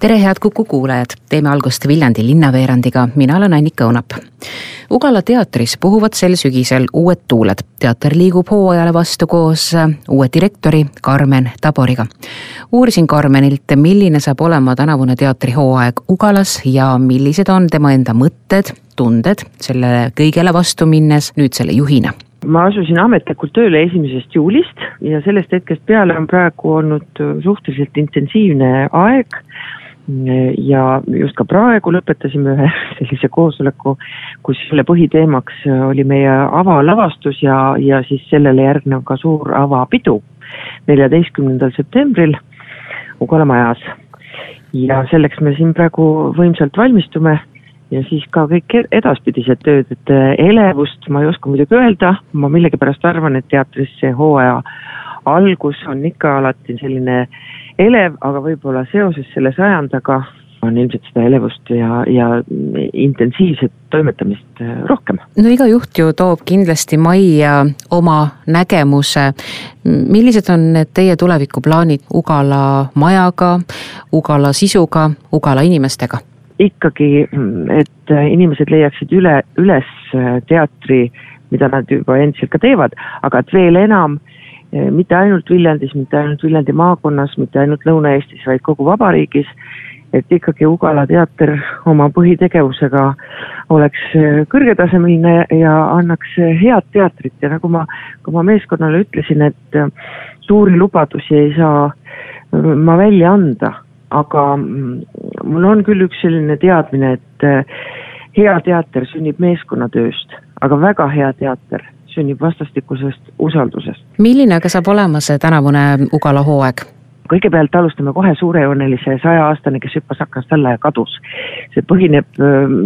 tere, head Kuku kuulajad, teeme algust Viljandi linnaveerandiga, mina olen Annika Õunap. Ugala teatris puhuvad sel sügisel uued tuuled. teater liigub hooajale vastu koos uue direktori Karmen Taboriga. uurisin Karmenilt, milline saab olema tänavune teatrihooaeg Ugalas ja millised on tema enda mõtted, tunded sellele kõigele vastu minnes nüüd selle juhina ma asusin ametlikult tööle esimesest juulist ja sellest hetkest peale on praegu olnud suhteliselt intensiivne aeg ja just ka praegu lõpetasime ühe sellise koosoleku, kus selle põhiteemaks oli meie avalavastus ja, ja siis sellele järgnev ka suur avapidu neljateistkümnendal septembril Ugala majas. ja selleks me siin praegu võimsalt valmistume ja siis ka kõik edaspidised tööd, et elevust ma ei oska muidugi öelda, ma millegipärast arvan, et teatris see hooaja algus on ikka alati selline elev, aga võib-olla seoses selle sajandaga on ilmselt seda elevust ja, ja intensiivset toimetamist äh, rohkem. no iga juht ju toob kindlasti majja oma nägemuse. millised on need teie tulevikuplaanid Ugala majaga, Ugala sisuga, Ugala inimestega? ikkagi, et inimesed leiaksid üle, üles teatri, mida nad juba endiselt ka teevad, aga et veel enam äh, mitte ainult Viljandis, mitte ainult Viljandi maakonnas, mitte ainult Lõuna-Eestis, vaid kogu vabariigis, et ikkagi Ugala teater oma põhitegevusega oleks eh, kõrgetasemeline ja annaks eh, head teatrit. Ja nagu ma ka oma meeskonnale ütlesin, et suuri lubadusi ei saa ma välja anda, aga mm, mul on küll üks selline teadmine, et hea teater sünnib meeskonnatööst, aga väga hea teater sünnib vastastikusest usaldusest. milline aga saab olema see tänavune Ugala hooaeg? kõigepealt alustame kohe suurejoonelise saja-aastane, kes hüppas aknast alla ja kadus. see põhineb ähm,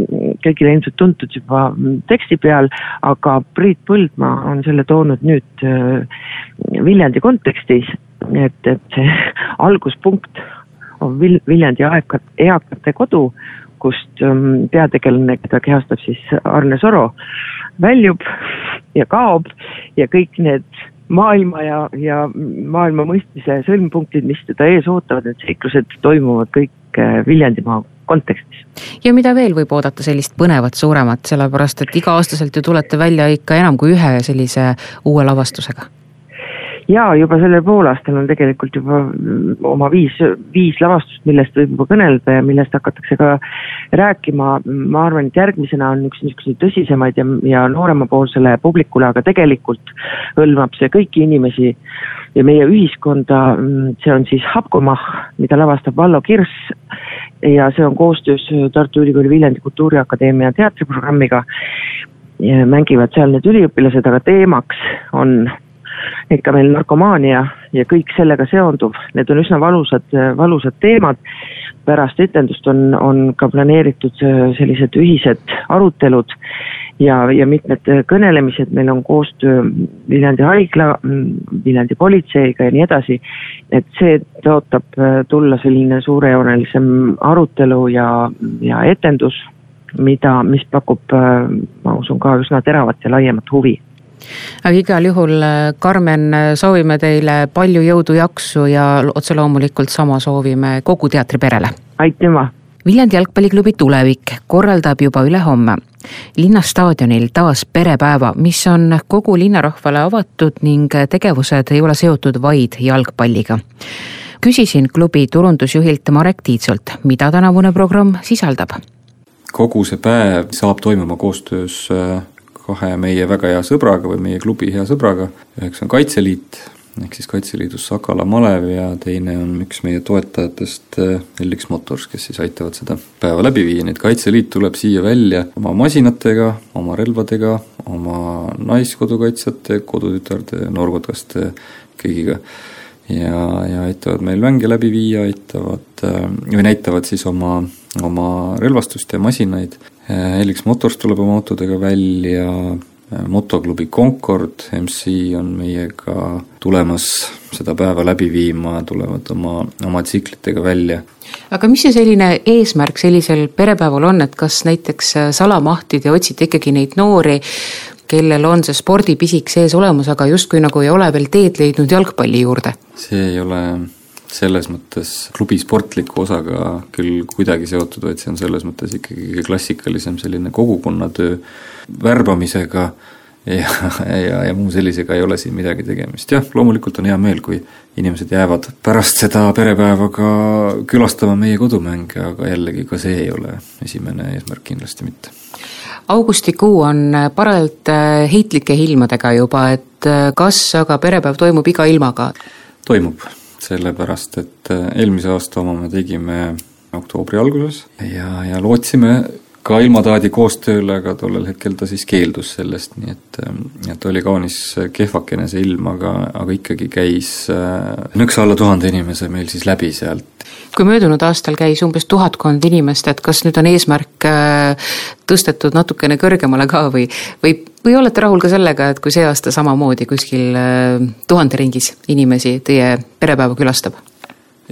kõigile ilmselt tuntud juba teksti peal, aga Priit Põldmaa on selle toonud nüüd äh, Viljandi kontekstis, et, et see alguspunkt on Vil-, Viljandi aekat-, eakate kodu, kust ähm, peategelane, keda kehastab siis Arne Soro, väljub ja kaob ja kõik need maailma ja, ja maailma mõistmise sõlmpunktid, mis teda ees ootavad, need seiklused toimuvad kõik äh, Viljandimaa kontekstis. ja mida veel võib oodata sellist põnevat, suuremat, sellepärast et iga-aastaselt ju tulete välja ikka enam kui ühe sellise uue lavastusega jaa, juba sellel poolaastal on tegelikult juba oma viis, viis lavastust, millest võib juba kõnelda ja millest hakatakse ka rääkima. ma arvan, et järgmisena on üks niisuguseid tõsisemaid ja, ja nooremapoolsele publikule, aga tegelikult hõlmab see kõiki inimesi ja meie ühiskonda. see on siis Hapkomah, mida lavastab Vallo Kirss ja see on koostöös Tartu Ülikooli Viljandi Kultuuriakadeemia teatriprogrammiga. mängivad seal need üliõpilased, aga teemaks on ikka meil narkomaania ja kõik sellega seonduv, need on üsna valusad, valusad teemad. pärast etendust on, on ka planeeritud äh, sellised ühised arutelud ja, ja mitmed kõnelemised, meil on koostöö Viljandi haigla, Viljandi politseiga ja nii edasi. et see tõotab äh, tulla selline suurejoonelisem arutelu ja, ja etendus, mida, mis pakub, äh, ma usun ka üsna teravat ja laiemat huvi aga igal juhul, äh, Karmen, äh, soovime teile palju jõudu, jaksu ja otse loomulikult sama soovime kogu teatriperele. aitüma. Viljandi jalgpalliklubi Tulevik korraldab juba ülehomme linnastaadionil taas perepäeva, mis on kogu linnarahvale avatud ning tegevused ei ole seotud vaid jalgpalliga küsisin klubi turundusjuhilt Marek Tiitsolt, mida tänavune programm sisaldab kogu see päev saab toimuma koostöös äh, kahe meie väga hea sõbraga või meie klubi hea sõbraga, üheks on Kaitseliit, ehk siis Kaitseliidus Sakala malev ja teine on üks meie toetajatest LX eh, Motors, kes siis aitavad seda päeva läbi viia, nii et Kaitseliit tuleb siia välja oma masinatega, oma relvadega, oma naiskodukaitsjate, kodutütarde, noorkotkaste, kõigiga. ja, ja aitavad meil mänge läbi viia, aitavad eh, või näitavad siis oma, oma relvastust ja masinaid Helix Motors tuleb oma autodega välja, motoklubi Concord MC on meiega tulemas seda päeva läbi viima, tulevad oma, oma tsiklitega välja. aga mis see selline eesmärk sellisel perepäeval on, et kas näiteks salamahti te otsite ikkagi neid noori, kellel on see spordipisik sees olemas, aga justkui nagu ei ole veel teed leidnud jalgpalli juurde? see ei ole selles mõttes klubi sportliku osaga küll kuidagi seotud, vaid see on selles mõttes ikkagi kõige klassikalisem selline kogukonnatöö värbamisega ja, ja, ja muu sellisega ei ole siin midagi tegemist, jah, loomulikult on hea meel, kui inimesed jäävad pärast seda perepäeva ka külastama meie kodumänge, aga jällegi ka see ei ole esimene eesmärk kindlasti mitte. augustikuu on parajalt heitlike ilmadega juba, et kas aga perepäev toimub iga ilmaga? toimub sellepärast et äh, eelmise aasta oma me tegime oktoobri alguses ja, ja lootsime ka ilmataadi koostööle, aga tollel hetkel ta siis keeldus sellest, nii et, ähm, et oli kaunis kehvakene see ilm, aga, aga ikkagi käis äh, nõksa alla tuhande inimese meil siis läbi sealt. kui möödunud aastal käis umbes tuhatkond inimest, et kas nüüd on eesmärk äh, tõstetud natukene kõrgemale ka või, või, või olete rahul ka sellega, et kui see aasta samamoodi kuskil äh, tuhande ringis inimesi teie perepäeva külastab?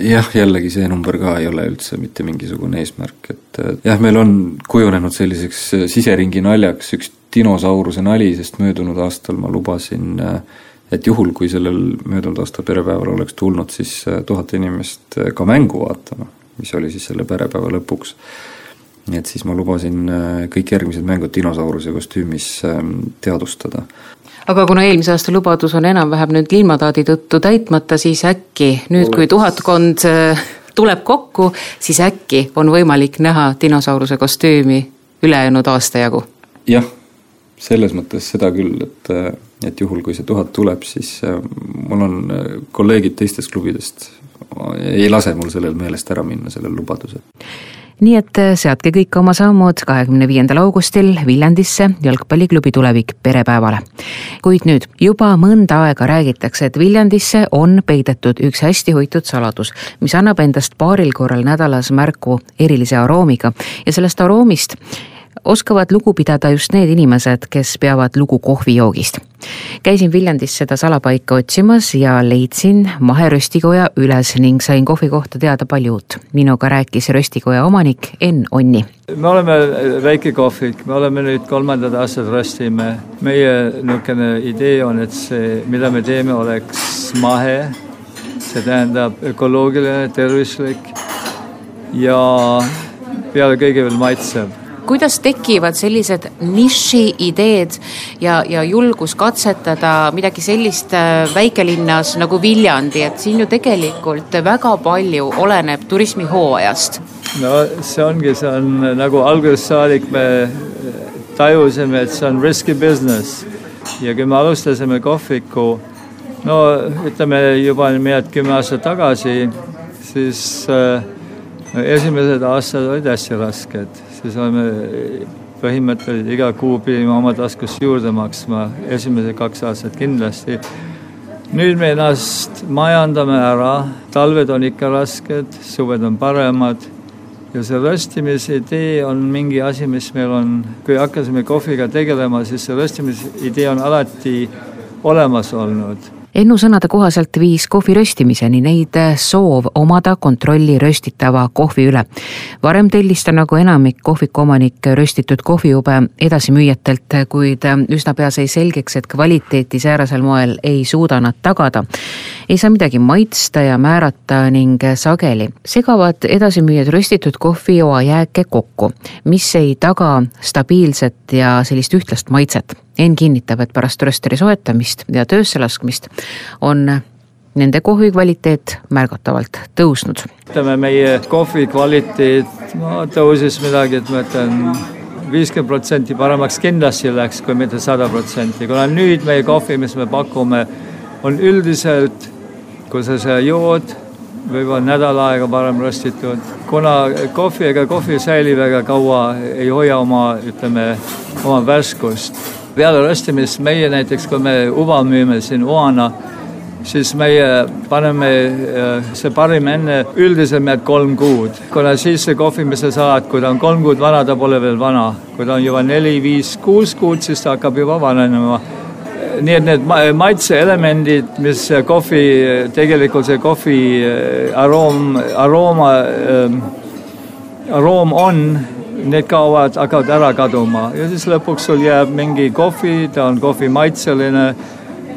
jah, jällegi see number ka ei ole üldse mitte mingisugune eesmärk, et jah, meil on kujunenud selliseks äh, siseringi naljaks üks dinosauruse nali, sest möödunud aastal ma lubasin, äh, et juhul, kui sellel möödunud aasta perepäeval oleks tulnud siis äh, tuhat inimest ka mängu vaatama, mis oli siis selle perepäeva lõpuks, nii et siis ma lubasin kõik järgmised mängud dinosauruse kostüümis ähm, teadvustada. Aga kuna eelmise aasta lubadus on enam-vähem nüüd ilmataadi tõttu täitmata, siis äkki nüüd, kui tuhatkond äh, tuleb kokku, siis äkki on võimalik näha dinosauruse kostüümi ülejäänud aasta jagu? jah, selles mõttes seda küll, et, äh, et juhul, kui see tuhat tuleb, siis äh, mul on kolleegid teistest klubidest, ei lase mul sellel meelest ära minna, sellel lubadusel nii et äh, seadke kõik oma sammud kahekümne viiendal augustil Viljandisse jalgpalliklubi Tulevik perepäevale. kuid nüüd juba mõnda aega räägitakse, et Viljandisse on peidetud üks hästi hoitud saladus, mis annab endast paaril korral nädalas märku erilise aroomiga ja sellest aroomist oskavad lugu pidada just need inimesed, kes peavad lugu kohvijoogist. käisin Viljandis seda salapaika otsimas ja leidsin maheröstikoja üles ning sain kohvi kohta teada palju uut. minuga rääkis röstikoja omanik Enn Onni. me oleme väike kohvik, me oleme nüüd kolmandad aastad röstime. meie niisugune idee on, et see, mida me teeme, oleks mahe, see tähendab ökoloogiline, tervislik ja peale kõige veel maitsev kuidas tekivad sellised niši-ideed ja, ja julgus katsetada midagi sellist äh, väikelinnas nagu Viljandi, et siin ju tegelikult väga palju oleneb turismihooajast? no see ongi, see on nagu algusest saadik me tajusime, et see on risky business ja kui me alustasime kohviku, no ütleme juba mõned kümme aastat tagasi, siis äh, esimesed aastad olid hästi rasked siis oleme põhimõtteliselt iga kuu pidime oma taskust juurde maksma, esimesed kaks aastat kindlasti. nüüd me ennast majandame ära, talved on ikka rasked, suved on paremad ja see röstimise idee on mingi asi, mis meil on, kui hakkasime kohviga tegelema, siis see röstimise idee on alati olemas olnud Ennu sõnade kohaselt viis kohvi röstimiseni neid soov omada kontrolli röstitava kohvi üle. varem tellis ta nagu enamik kohvikuomanik röstitud kohvijube edasimüüjatelt, kuid üsna pea sai selgeks, et kvaliteeti säärasel moel ei suuda nad tagada. ei saa midagi maitsta ja määrata ning sageli segavad edasimüüjad röstitud kohvijoa jääke kokku, mis ei taga stabiilset ja sellist ühtlast maitset Enn kinnitab, et pärast röösteri soetamist ja töösse laskmist on nende kohvi kvaliteet märgatavalt tõusnud. ütleme, meie kohvi kvaliteet no, tõusis midagi, et ma ütlen, viiskümmend protsenti paremaks kindlasti läks, kui mitte sada protsenti, kuna nüüd meie kohvi, mis me pakume, on üldiselt, kui sa seda jood, võib-olla nädal aega varem röstitud, kuna kohvi ega kohvi säilib väga kaua, ei hoia oma, ütleme, oma värskust peale röstimist meie näiteks, kui me uva müüme siin Oana, siis meie paneme äh, see parim enne üldiselt mehed kolm kuud, kuna siis see kohvi, mis sa saad, kui ta on kolm kuud vana, ta pole veel vana. kui ta on juba neli, viis, kuus kuud, siis ta hakkab juba vananema nii et need maitseelemendid, mis kohvi, tegelikult see kohvi äh, aroom, arooma, ähm, aroom on, need kaovad, hakkavad ära kaduma ja siis lõpuks sul jääb mingi kohvi, ta on kohvi maitseline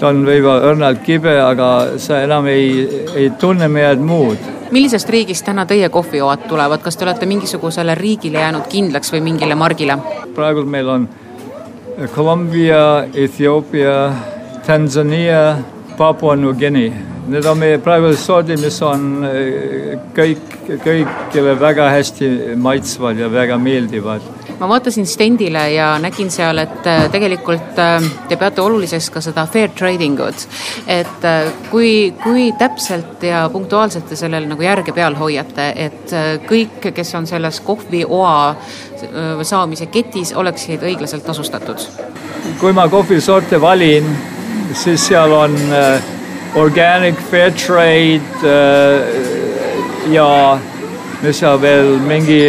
ta on võib-olla õrnalt kibe, aga sa enam ei, ei tunne midagi muud. millisest riigist täna teie kohvioad tulevad, kas te olete mingisugusele riigile jäänud kindlaks või mingile margile? praegu meil on Kolumbia, Etioopia, Tanzania, Papua New Guinea. Need on meie praegused sordid, mis on eh, kõik, kõigile väga hästi maitsvad ja väga meeldivad ma vaatasin stendile ja nägin seal, et äh, tegelikult äh, te peate oluliseks ka seda fair trading ut. et kui, kui täpselt ja punktuaalselt te sellele nagu järge peal hoiate, et kõik, kes on selles kohvioa saamise ketis, oleksid õiglaselt tasustatud? kui ma kohvisorte valin, siis seal on organic, fair trade ja mis seal veel mingi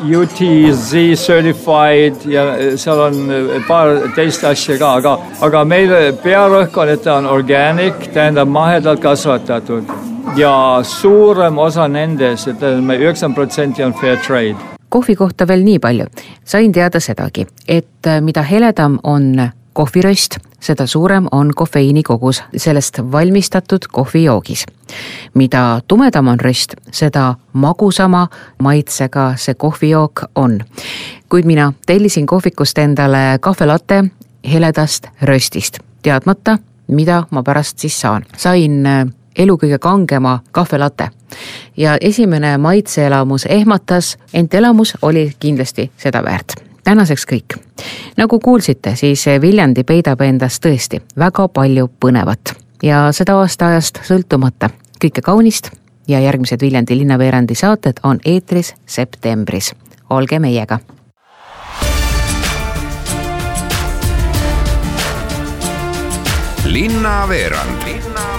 UTZ certified ja seal on paar teist asja ka, aga, aga meil pearõhk on, et ta on organic, tähendab mahedalt kasvatatud ja suurem osa nendest, ütleme üheksakümmend protsenti on fair trade. kohvi kohta veel nii palju, sain teada sedagi, et mida heledam on kohviröst, seda suurem on kofeiini kogus sellest valmistatud kohvijoogis. mida tumedam on röst, seda magusama maitsega see kohvijook on. kuid mina tellisin kohvikust endale kahvelatte heledast röstist, teadmata, mida ma pärast siis saan. sain äh, elu kõige kangema kahvelate ja esimene maitseelamus ehmatas, ent elamus oli kindlasti seda väärt tänaseks kõik. nagu kuulsite, siis Viljandi peidab endas tõesti väga palju põnevat ja seda aastaajast sõltumata. kõike kaunist ja järgmised Viljandi linnaveerandi saated on eetris septembris. olge meiega. linnaveerand, linnaveerand